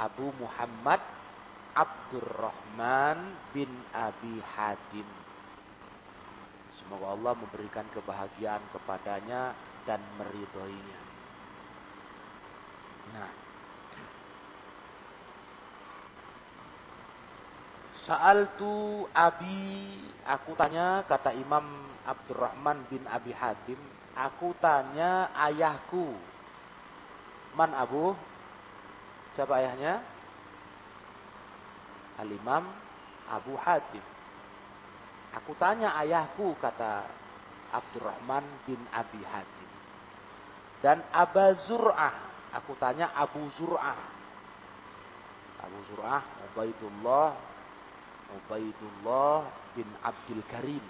Abu Muhammad Abdurrahman bin Abi Hatim. Semoga Allah memberikan kebahagiaan kepadanya dan meridhoinya. Nah, Saal tu Abi, aku tanya kata Imam Abdurrahman bin Abi Hatim, aku tanya ayahku. Man Abu? Siapa ayahnya? Al-Imam Abu Hatim. Aku tanya ayahku, kata Abdurrahman bin Abi Hatim. Dan Aba Zur'ah. Aku tanya Abu Zur'ah. Abu Zur'ah, Ubaidullah, Ubaidullah bin Abdul Karim.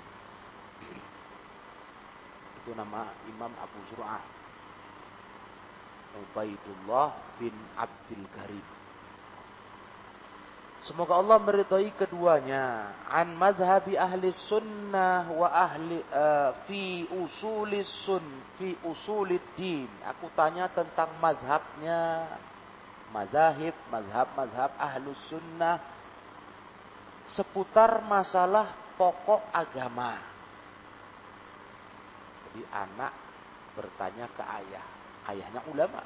Itu nama Imam Abu Zur'ah. Ubaidullah bin Abdul Karim. Semoga Allah meridhai keduanya. An madhabi ahli sunnah wa ahli uh, fi usulis sun fi usulid din. Aku tanya tentang mazhabnya, mazahib, mazhab-mazhab ahlu sunnah seputar masalah pokok agama. Jadi anak bertanya ke ayah, ayahnya ulama.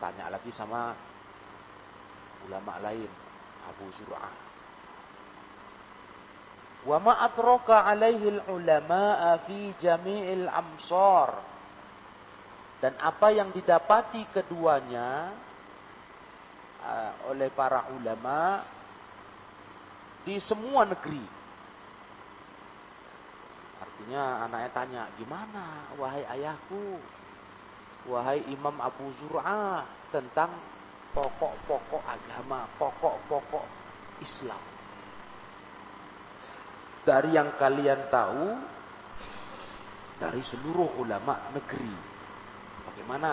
Tanya lagi sama ulama lain, Abu Zur'ah. Wa ma atroka alaihi ulama fi jami'il amsar. Dan apa yang didapati keduanya uh, oleh para ulama di semua negeri. Artinya anaknya tanya, gimana wahai ayahku? wahai Imam Abu Zur'ah tentang pokok-pokok agama, pokok-pokok Islam. Dari yang kalian tahu dari seluruh ulama negeri. Bagaimana?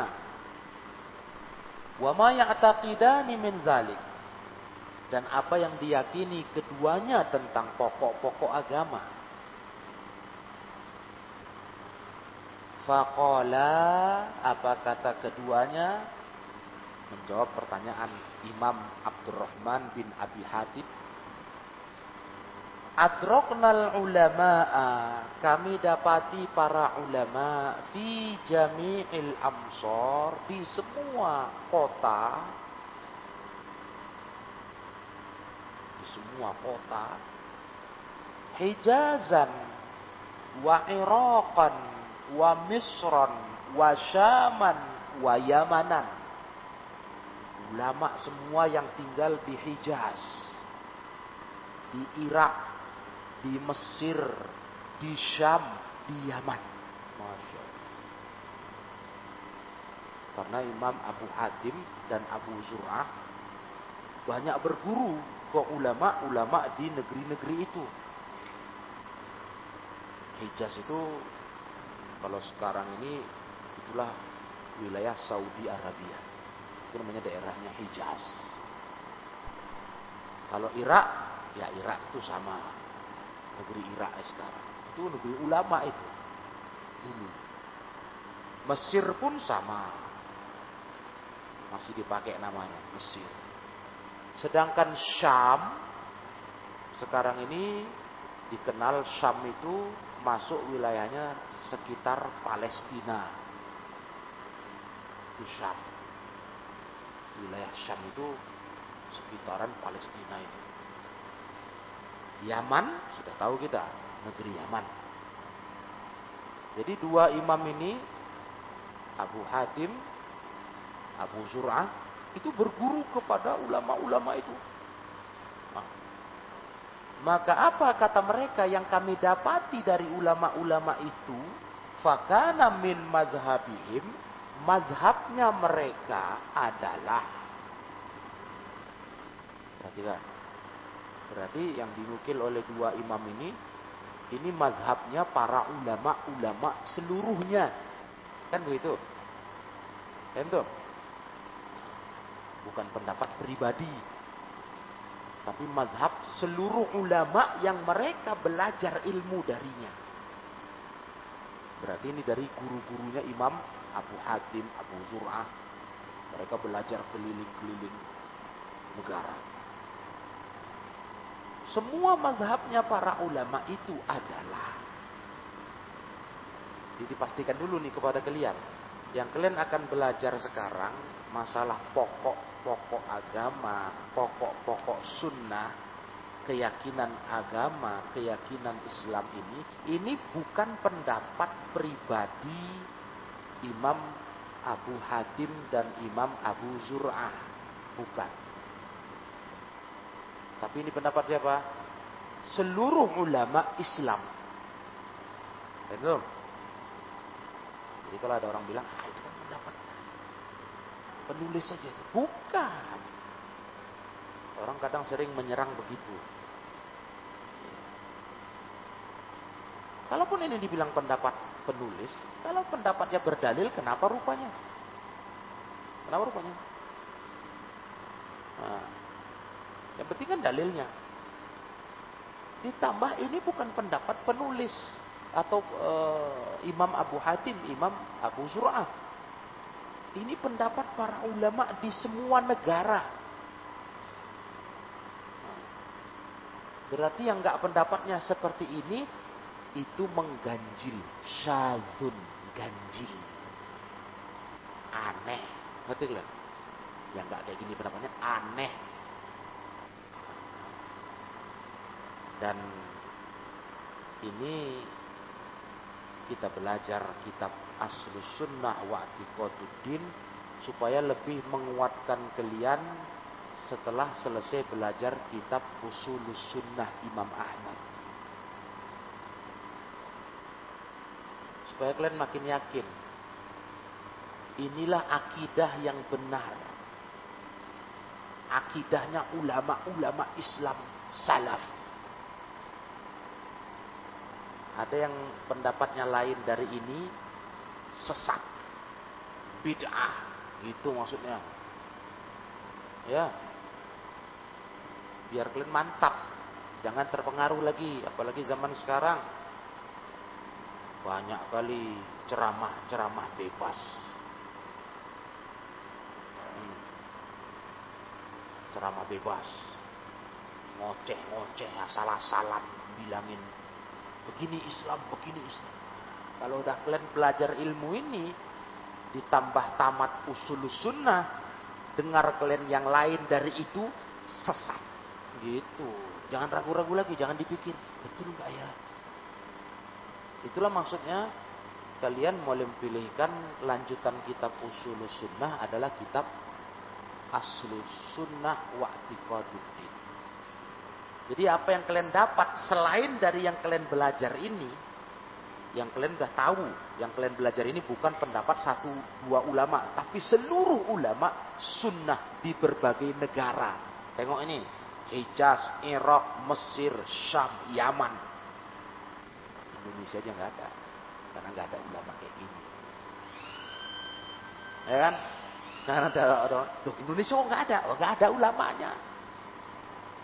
Wa ma ya'taqidani min zalik. Dan apa yang diyakini keduanya tentang pokok-pokok agama. Faqala apa kata keduanya? Menjawab pertanyaan Imam Abdurrahman bin Abi Hatib. Adroknal ulama'a kami dapati para ulama fi jami'il amsor di semua kota. Di semua kota. Hijazan wa Iraqan wa Misran wa Syaman wa Yamanan. Ulama semua yang tinggal di Hijaz, di Irak, di Mesir, di Syam, di Yaman. Masya Allah. Karena Imam Abu Hatim dan Abu Zur'ah banyak berguru ke ulama-ulama di negeri-negeri itu. Hijaz itu kalau sekarang ini itulah wilayah Saudi Arabia. Itu namanya daerahnya Hijaz. Kalau Irak, ya Irak itu sama. Negeri Irak sekarang. Itu negeri ulama itu. Dulu. Mesir pun sama. Masih dipakai namanya, Mesir. Sedangkan Syam, sekarang ini dikenal Syam itu masuk wilayahnya sekitar Palestina. Itu Syam. Wilayah Syam itu sekitaran Palestina itu. Yaman, sudah tahu kita, negeri Yaman. Jadi dua imam ini, Abu Hatim, Abu Zur'ah, itu berguru kepada ulama-ulama itu. Maka apa kata mereka yang kami dapati dari ulama-ulama itu? Fakana min mazhabihim. Mazhabnya mereka adalah. Perhatikan. Berarti yang dinukil oleh dua imam ini. Ini mazhabnya para ulama-ulama seluruhnya. Kan begitu? Kan? Bukan pendapat pribadi tapi mazhab seluruh ulama yang mereka belajar ilmu darinya. Berarti ini dari guru-gurunya Imam Abu Hatim, Abu Zur'ah, Mereka belajar keliling-keliling negara. Semua mazhabnya para ulama itu adalah jadi dipastikan dulu nih kepada kalian. Yang kalian akan belajar sekarang masalah pokok-pokok agama, pokok-pokok sunnah, keyakinan agama, keyakinan Islam ini, ini bukan pendapat pribadi Imam Abu Hatim dan Imam Abu Zur'ah. Bukan. Tapi ini pendapat siapa? Seluruh ulama Islam. Jadi kalau ada orang bilang, ah itu kan pendapat penulis saja. Bukan. Orang kadang sering menyerang begitu. Kalaupun ini dibilang pendapat penulis, kalau pendapatnya berdalil, kenapa rupanya? Kenapa rupanya? Nah, yang penting kan dalilnya. Ditambah ini bukan pendapat penulis atau e, Imam Abu Hatim, Imam Abu Zur'ah. Ini pendapat para ulama di semua negara. Berarti yang nggak pendapatnya seperti ini itu mengganjil, syadzun, ganjil. Aneh. Ngerti Yang nggak kayak gini pendapatnya aneh. Dan ini kita belajar kitab Aslus Sunnah wa Atiqaduddin supaya lebih menguatkan kalian setelah selesai belajar kitab Usulus Sunnah Imam Ahmad. Supaya kalian makin yakin. Inilah akidah yang benar. Akidahnya ulama-ulama Islam salaf. Ada yang pendapatnya lain dari ini sesat. Bid'ah. Itu maksudnya. Ya. Biar kalian mantap. Jangan terpengaruh lagi. Apalagi zaman sekarang. Banyak kali ceramah-ceramah bebas. Hmm. Ceramah bebas. Ngoceh-ngoceh asal-asalan bilangin Begini Islam, begini Islam. Kalau udah kalian belajar ilmu ini, ditambah tamat usul sunnah, dengar kalian yang lain dari itu, sesat. Gitu. Jangan ragu-ragu lagi, jangan dipikir, betul nggak ya? Itulah maksudnya kalian mulai memilihkan lanjutan kitab usul sunnah adalah kitab aslus sunnah wa jadi apa yang kalian dapat selain dari yang kalian belajar ini, yang kalian udah tahu, yang kalian belajar ini bukan pendapat satu dua ulama, tapi seluruh ulama sunnah di berbagai negara. Tengok ini, Hijaz, Irak, Mesir, Syam, Yaman. Indonesia aja nggak ada, karena nggak ada ulama kayak gini. Ya kan? Nanti ada, Indonesia kok nggak ada? Oh, nggak ada ulamanya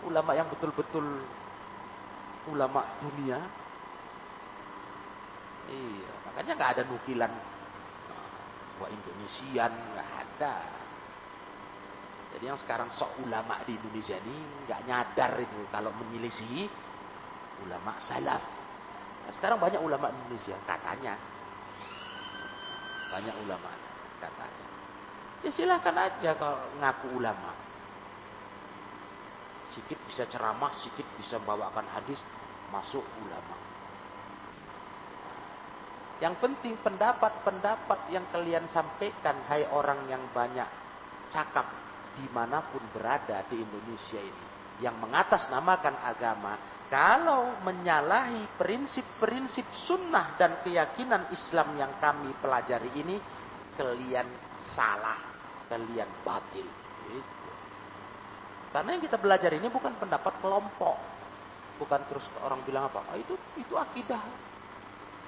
ulama yang betul-betul ulama dunia. Iya, makanya nggak ada nukilan wah Indonesian nggak ada. Jadi yang sekarang sok ulama di Indonesia ini nggak nyadar itu kalau menyelisihi ulama salaf. Dan sekarang banyak ulama Indonesia katanya, banyak ulama katanya. Ya silahkan aja kalau ngaku ulama. Sikit bisa ceramah, sikit bisa membawakan hadis, masuk ulama. Yang penting pendapat-pendapat yang kalian sampaikan, hai orang yang banyak cakap di mana pun berada di Indonesia ini. Yang mengatasnamakan agama, kalau menyalahi prinsip-prinsip sunnah dan keyakinan Islam yang kami pelajari ini, kalian salah, kalian batil. Gitu. Karena yang kita belajar ini bukan pendapat kelompok. Bukan terus orang bilang apa? Oh, itu itu akidah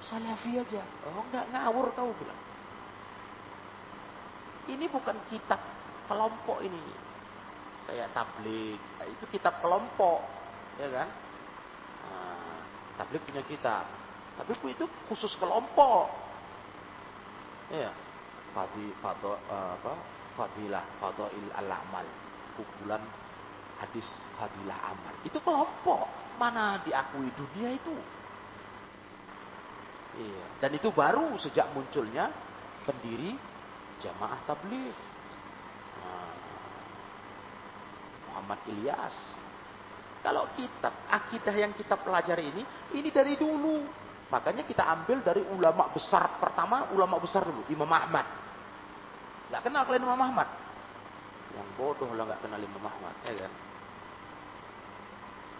salafi aja. Oh enggak ngawur kau bilang. Ini bukan kitab kelompok ini. Kayak tablik. Nah, itu kitab kelompok. Ya kan? Nah, tablik punya kitab. Tapi itu khusus kelompok. Ya. Fadi, fado, uh, apa? Fadilah Fadail Al-Amal. Kumpulan hadis fadilah amal. Itu kelompok. Mana diakui dunia itu. Iya. Dan itu baru sejak munculnya pendiri jamaah tabligh. Nah, Muhammad Ilyas. Kalau kitab akidah yang kita pelajari ini, ini dari dulu. Makanya kita ambil dari ulama besar pertama, ulama besar dulu, Imam Ahmad. Gak kenal kalian Imam Ahmad? Yang bodoh lah gak kenal Imam Ahmad, ya kan?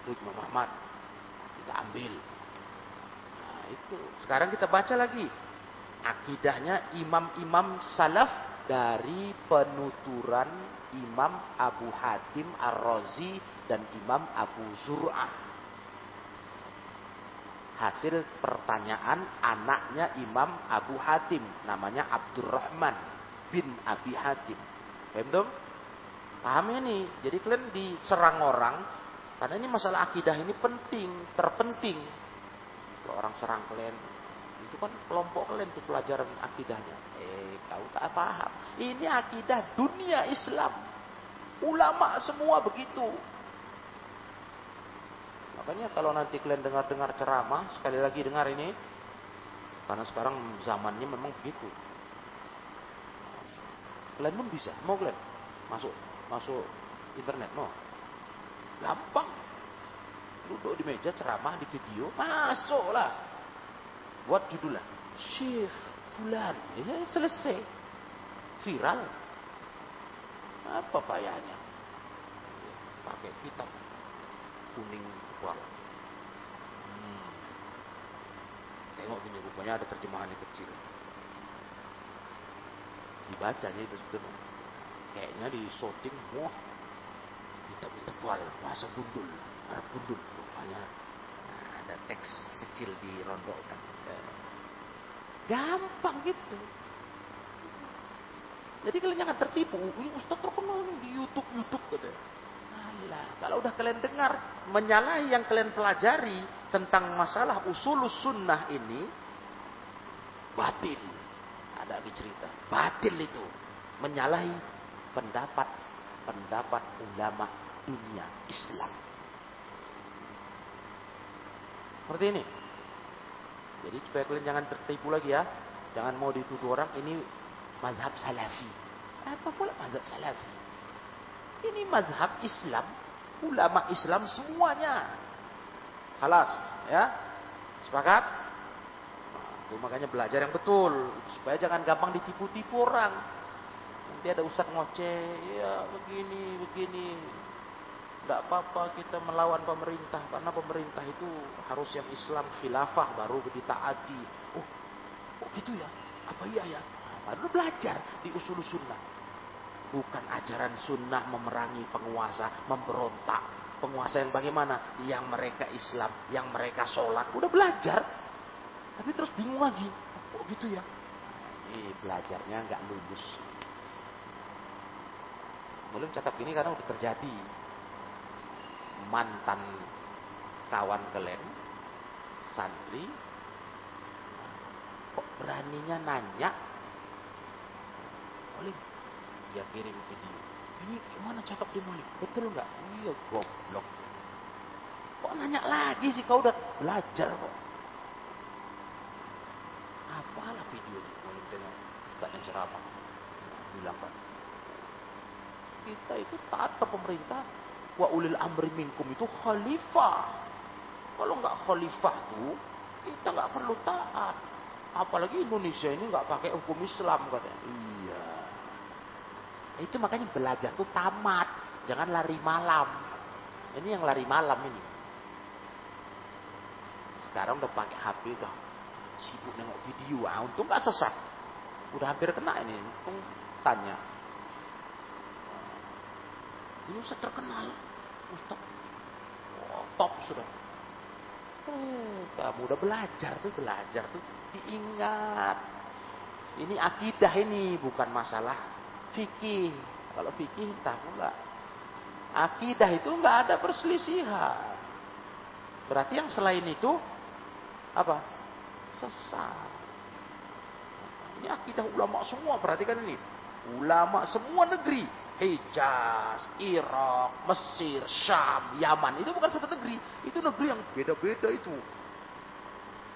Itu Imam Ahmad. Kita ambil. Nah, itu. Sekarang kita baca lagi. Akidahnya imam-imam salaf dari penuturan Imam Abu Hatim Ar-Razi dan Imam Abu Zur'ah. Hasil pertanyaan anaknya Imam Abu Hatim. Namanya Abdurrahman bin Abi Hatim. Paham dong? Paham ini? Jadi kalian diserang orang, karena ini masalah akidah ini penting, terpenting. Kalau orang serang kalian, itu kan kelompok kalian itu pelajaran akidahnya. Eh, kau tak paham. Ini akidah dunia Islam. Ulama semua begitu. Makanya kalau nanti kalian dengar-dengar ceramah, sekali lagi dengar ini. Karena sekarang zamannya memang begitu. Kalian pun bisa, mau kalian masuk masuk internet, mau. Gampang. Duduk di meja ceramah di video, masuklah. Buat judul lah. Syekh Fulan. Ya, selesai. Viral. Apa payahnya? Pakai kitab kuning tua. Hmm. Tengok gini rupanya ada terjemahannya kecil. Dibacanya itu sebenarnya. Kayaknya di shooting, wah bahasa gundul Arab gundul rupanya. Nah, ada teks kecil dirondokkan gampang gitu. Jadi kalian jangan tertipu. Ini Ustaz terkenal di YouTube YouTube gitu. Alah, kalau udah kalian dengar menyalahi yang kalian pelajari tentang masalah usul sunnah ini batil. Ada lagi cerita. Batil itu. Menyalahi pendapat pendapat ulama dunia Islam. Seperti ini. Jadi supaya kalian jangan tertipu lagi ya. Jangan mau dituduh orang ini mazhab salafi. Apa pula mazhab salafi? Ini mazhab Islam. Ulama Islam semuanya. Halas. Ya. Sepakat? Nah, itu makanya belajar yang betul. Supaya jangan gampang ditipu-tipu orang. Nanti ada ustaz ngoceh, ya begini, begini. Tidak apa-apa kita melawan pemerintah karena pemerintah itu harus yang Islam khilafah baru ditaati. Oh, oh gitu ya? Apa iya ya? Baru belajar di usul sunnah. Bukan ajaran sunnah memerangi penguasa, memberontak. Penguasa yang bagaimana? Yang mereka Islam, yang mereka sholat. Udah belajar. Tapi terus bingung lagi. Oh gitu ya? Ini belajarnya nggak lulus. Belum cakap ini karena udah terjadi. Mantan kawan kalian, santri, kok beraninya nanya? Oleh dia kirim video. Ini gimana cakap di Malik? Betul nggak? Iya goblok. Kok nanya lagi sih kau udah belajar kok? Apalah video ini? Mau tengok Ustaz yang ceramah. Bilang kan, kita itu taat ke pemerintah. Wa ulil amri minkum itu khalifah. Kalau nggak khalifah tuh, kita nggak perlu taat. Apalagi Indonesia ini nggak pakai hukum Islam katanya. Iya. Itu makanya belajar tuh tamat, jangan lari malam. Ini yang lari malam ini. Sekarang udah pakai HP udah sibuk nengok video, ah, untung nggak sesat. Udah hampir kena ini, untung tanya ini Ustaz terkenal. Ustaz oh, top sudah. Oh, kamu udah belajar tuh, belajar tuh. Diingat. Ini akidah ini, bukan masalah fikih. Kalau fikih entah pula. Akidah itu nggak ada perselisihan. Berarti yang selain itu apa? Sesat. Ini akidah ulama semua, perhatikan ini. Ulama semua negeri. Hijaz, Irak, Mesir, Syam, Yaman. Itu bukan satu negeri. Itu negeri yang beda-beda itu.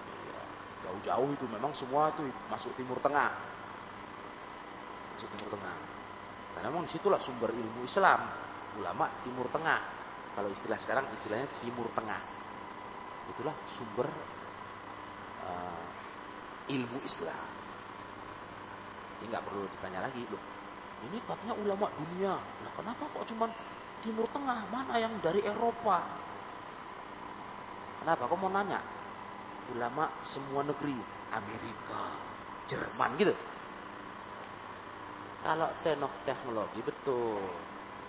Iya, jauh-jauh itu memang semua itu masuk Timur Tengah. Masuk Timur Tengah. Karena memang di situlah sumber ilmu Islam. Ulama Timur Tengah. Kalau istilah sekarang istilahnya Timur Tengah. Itulah sumber uh, ilmu Islam. Ini nggak perlu ditanya lagi loh. Ini katanya ulama dunia. Nah kenapa kok cuma Timur Tengah? Mana yang dari Eropa? Kenapa? Kok mau nanya? Ulama semua negeri. Amerika, Jerman gitu. Kalau teknologi betul.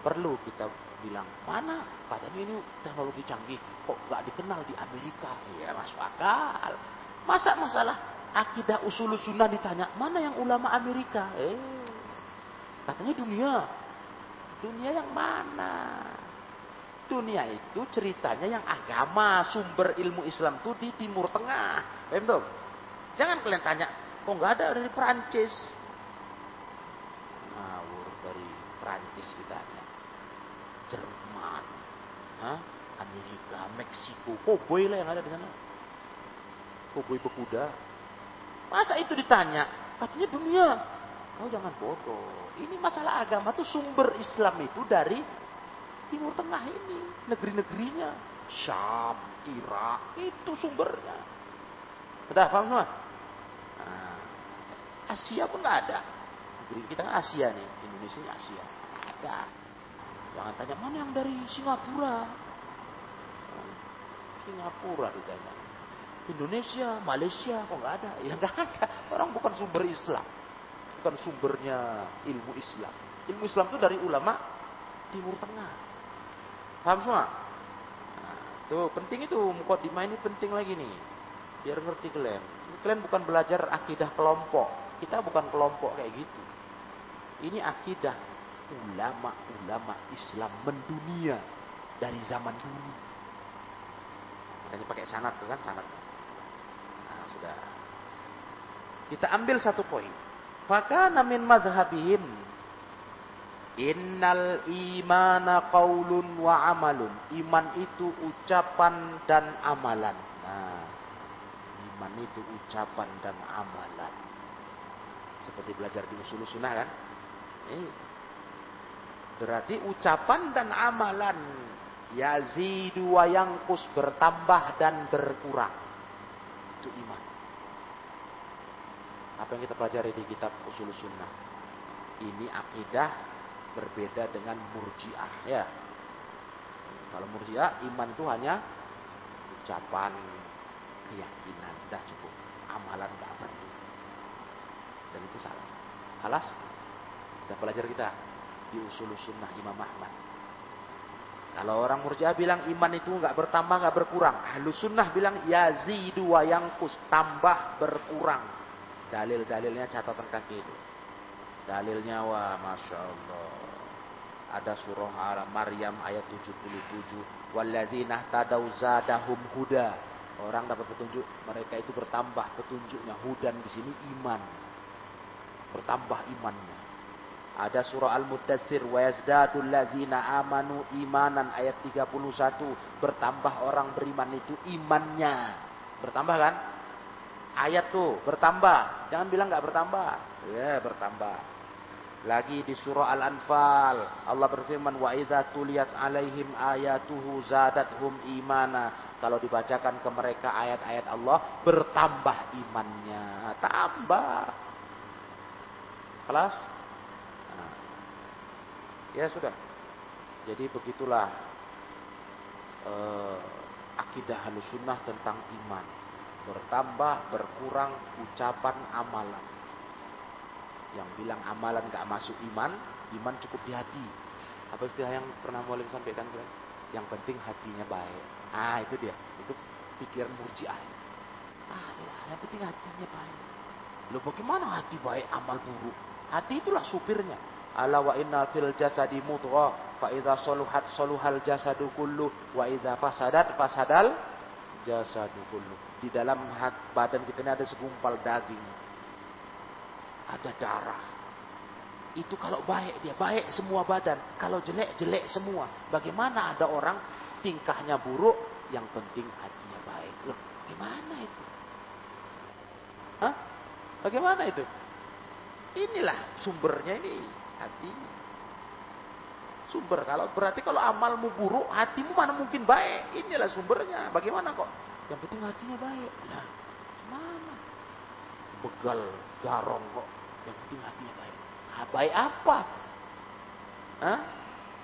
Perlu kita bilang, mana katanya ini teknologi canggih. Kok nggak dikenal di Amerika? Ya masuk akal. Masa masalah akidah usul sunnah ditanya, mana yang ulama Amerika? Eh, katanya dunia. Dunia yang mana? Dunia itu ceritanya yang agama, sumber ilmu Islam itu di Timur Tengah. Paham? Jangan kalian tanya, kok nggak ada dari Perancis? Ngawur dari Perancis ditanya. Jerman, Hah? Amerika, Meksiko, kok boleh lah yang ada di sana. Koboi pekuda. Masa itu ditanya? Katanya dunia. Kau jangan bodoh. Ini masalah agama tuh sumber Islam itu dari Timur Tengah ini. Negeri-negerinya. Syam, Irak, itu sumbernya. Sudah paham semua? Nah, Asia pun nggak ada. Negeri kita kan Asia nih. Indonesia ini Asia. Ada. Jangan tanya mana yang dari Singapura. Singapura ditanya. Indonesia, Malaysia, kok nggak ada? Ya nggak ada. Orang bukan sumber Islam, bukan sumbernya ilmu Islam. Ilmu Islam itu dari ulama Timur Tengah. Paham semua? Nah, tuh penting itu mukadimah ini penting lagi nih. Biar ngerti kalian. Kalian bukan belajar akidah kelompok. Kita bukan kelompok kayak gitu. Ini akidah ulama-ulama Islam mendunia dari zaman dulu. Makanya pakai sanat tuh kan sanat sudah. Kita ambil satu poin. Maka namin mazhabihim Innal imana qaulun wa amalun. Iman itu ucapan dan amalan. Nah, iman itu ucapan dan amalan. Seperti belajar di usul sunnah kan? Ini berarti ucapan dan amalan yazidu wa yangkus bertambah dan berkurang itu iman. Apa yang kita pelajari di kitab usul sunnah. Ini akidah berbeda dengan murjiah ya. Kalau murjiah iman itu hanya ucapan, keyakinan, dah cukup. Amalan gak perlu. Dan itu salah. Alas, kita pelajari kita di usul sunnah Imam Ahmad. Kalau orang murjiah bilang iman itu nggak bertambah nggak berkurang. Ahlu sunnah bilang yazidu wa yangkus tambah berkurang. Dalil-dalilnya catatan kaki itu. Dalilnya wah masya Allah. Ada surah al Maryam ayat 77. Walladzina tadau zadahum huda. Orang dapat petunjuk, mereka itu bertambah petunjuknya. Hudan di sini iman. Bertambah imannya. Ada surah Al-Muddatsir wa yazdadul ladzina amanu imanan ayat 31 bertambah orang beriman itu imannya. Bertambah kan? Ayat tuh bertambah. Jangan bilang nggak bertambah. Ya, bertambah. Lagi di surah Al-Anfal Allah berfirman wa idza tuliyat alaihim ayatuhu zadathum imana. Kalau dibacakan ke mereka ayat-ayat Allah bertambah imannya. Tambah. Kelas? Ya sudah. Jadi begitulah uh, akidah halusunnah tentang iman. Bertambah, berkurang ucapan amalan. Yang bilang amalan gak masuk iman, iman cukup di hati. Apa istilah yang pernah Maulim sampaikan kalian? Yang penting hatinya baik. Ah itu dia. Itu pikiran murjiah. Ah yang penting hatinya baik. Loh bagaimana hati baik amal buruk? Hati itulah supirnya. Ala wa inna fil jasadi mudghah fa idza saluhat saluhal jasadu kullu wa idza fasadat fasadal jasadu kullu. Di dalam badan kita ini ada segumpal daging. Ada darah. itu kalau baik dia baik semua badan, kalau jelek jelek semua. Bagaimana ada orang tingkahnya buruk, yang penting hatinya baik. Loh, gimana itu? Hah? Bagaimana itu? Inilah sumbernya ini hati ini. Sumber kalau berarti kalau amalmu buruk, hatimu mana mungkin baik? Inilah sumbernya. Bagaimana kok? Yang penting hatinya baik. Nah, mana? Begal, garong kok. Yang penting hatinya baik. Baik apa? Hah?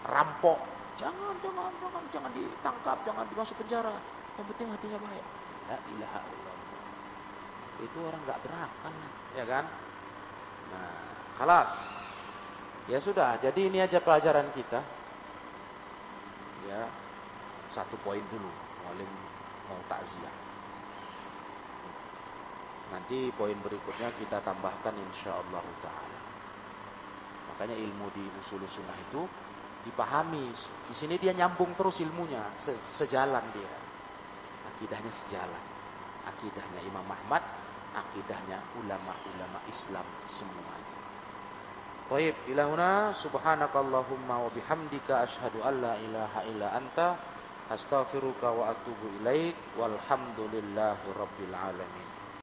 Rampok. Jangan, jangan, jangan, jangan ditangkap, jangan dimasuk penjara. Yang penting hatinya baik. La ilaha illallah. Itu orang nggak berakal, ya kan? Nah, kalah. Ya sudah, jadi ini aja pelajaran kita. Ya, satu poin dulu. Walim mau takziah. Nanti poin berikutnya kita tambahkan insya Allah taala. Makanya ilmu di usul sunnah itu dipahami. Di sini dia nyambung terus ilmunya, se sejalan dia. Akidahnya sejalan. Akidahnya Imam Ahmad, akidahnya ulama-ulama Islam semuanya. Baik, ilahuna subhanakallahumma wa bihamdika asyhadu an la ilaha illa anta astaghfiruka wa atubu ilaik walhamdulillahi rabbil alamin.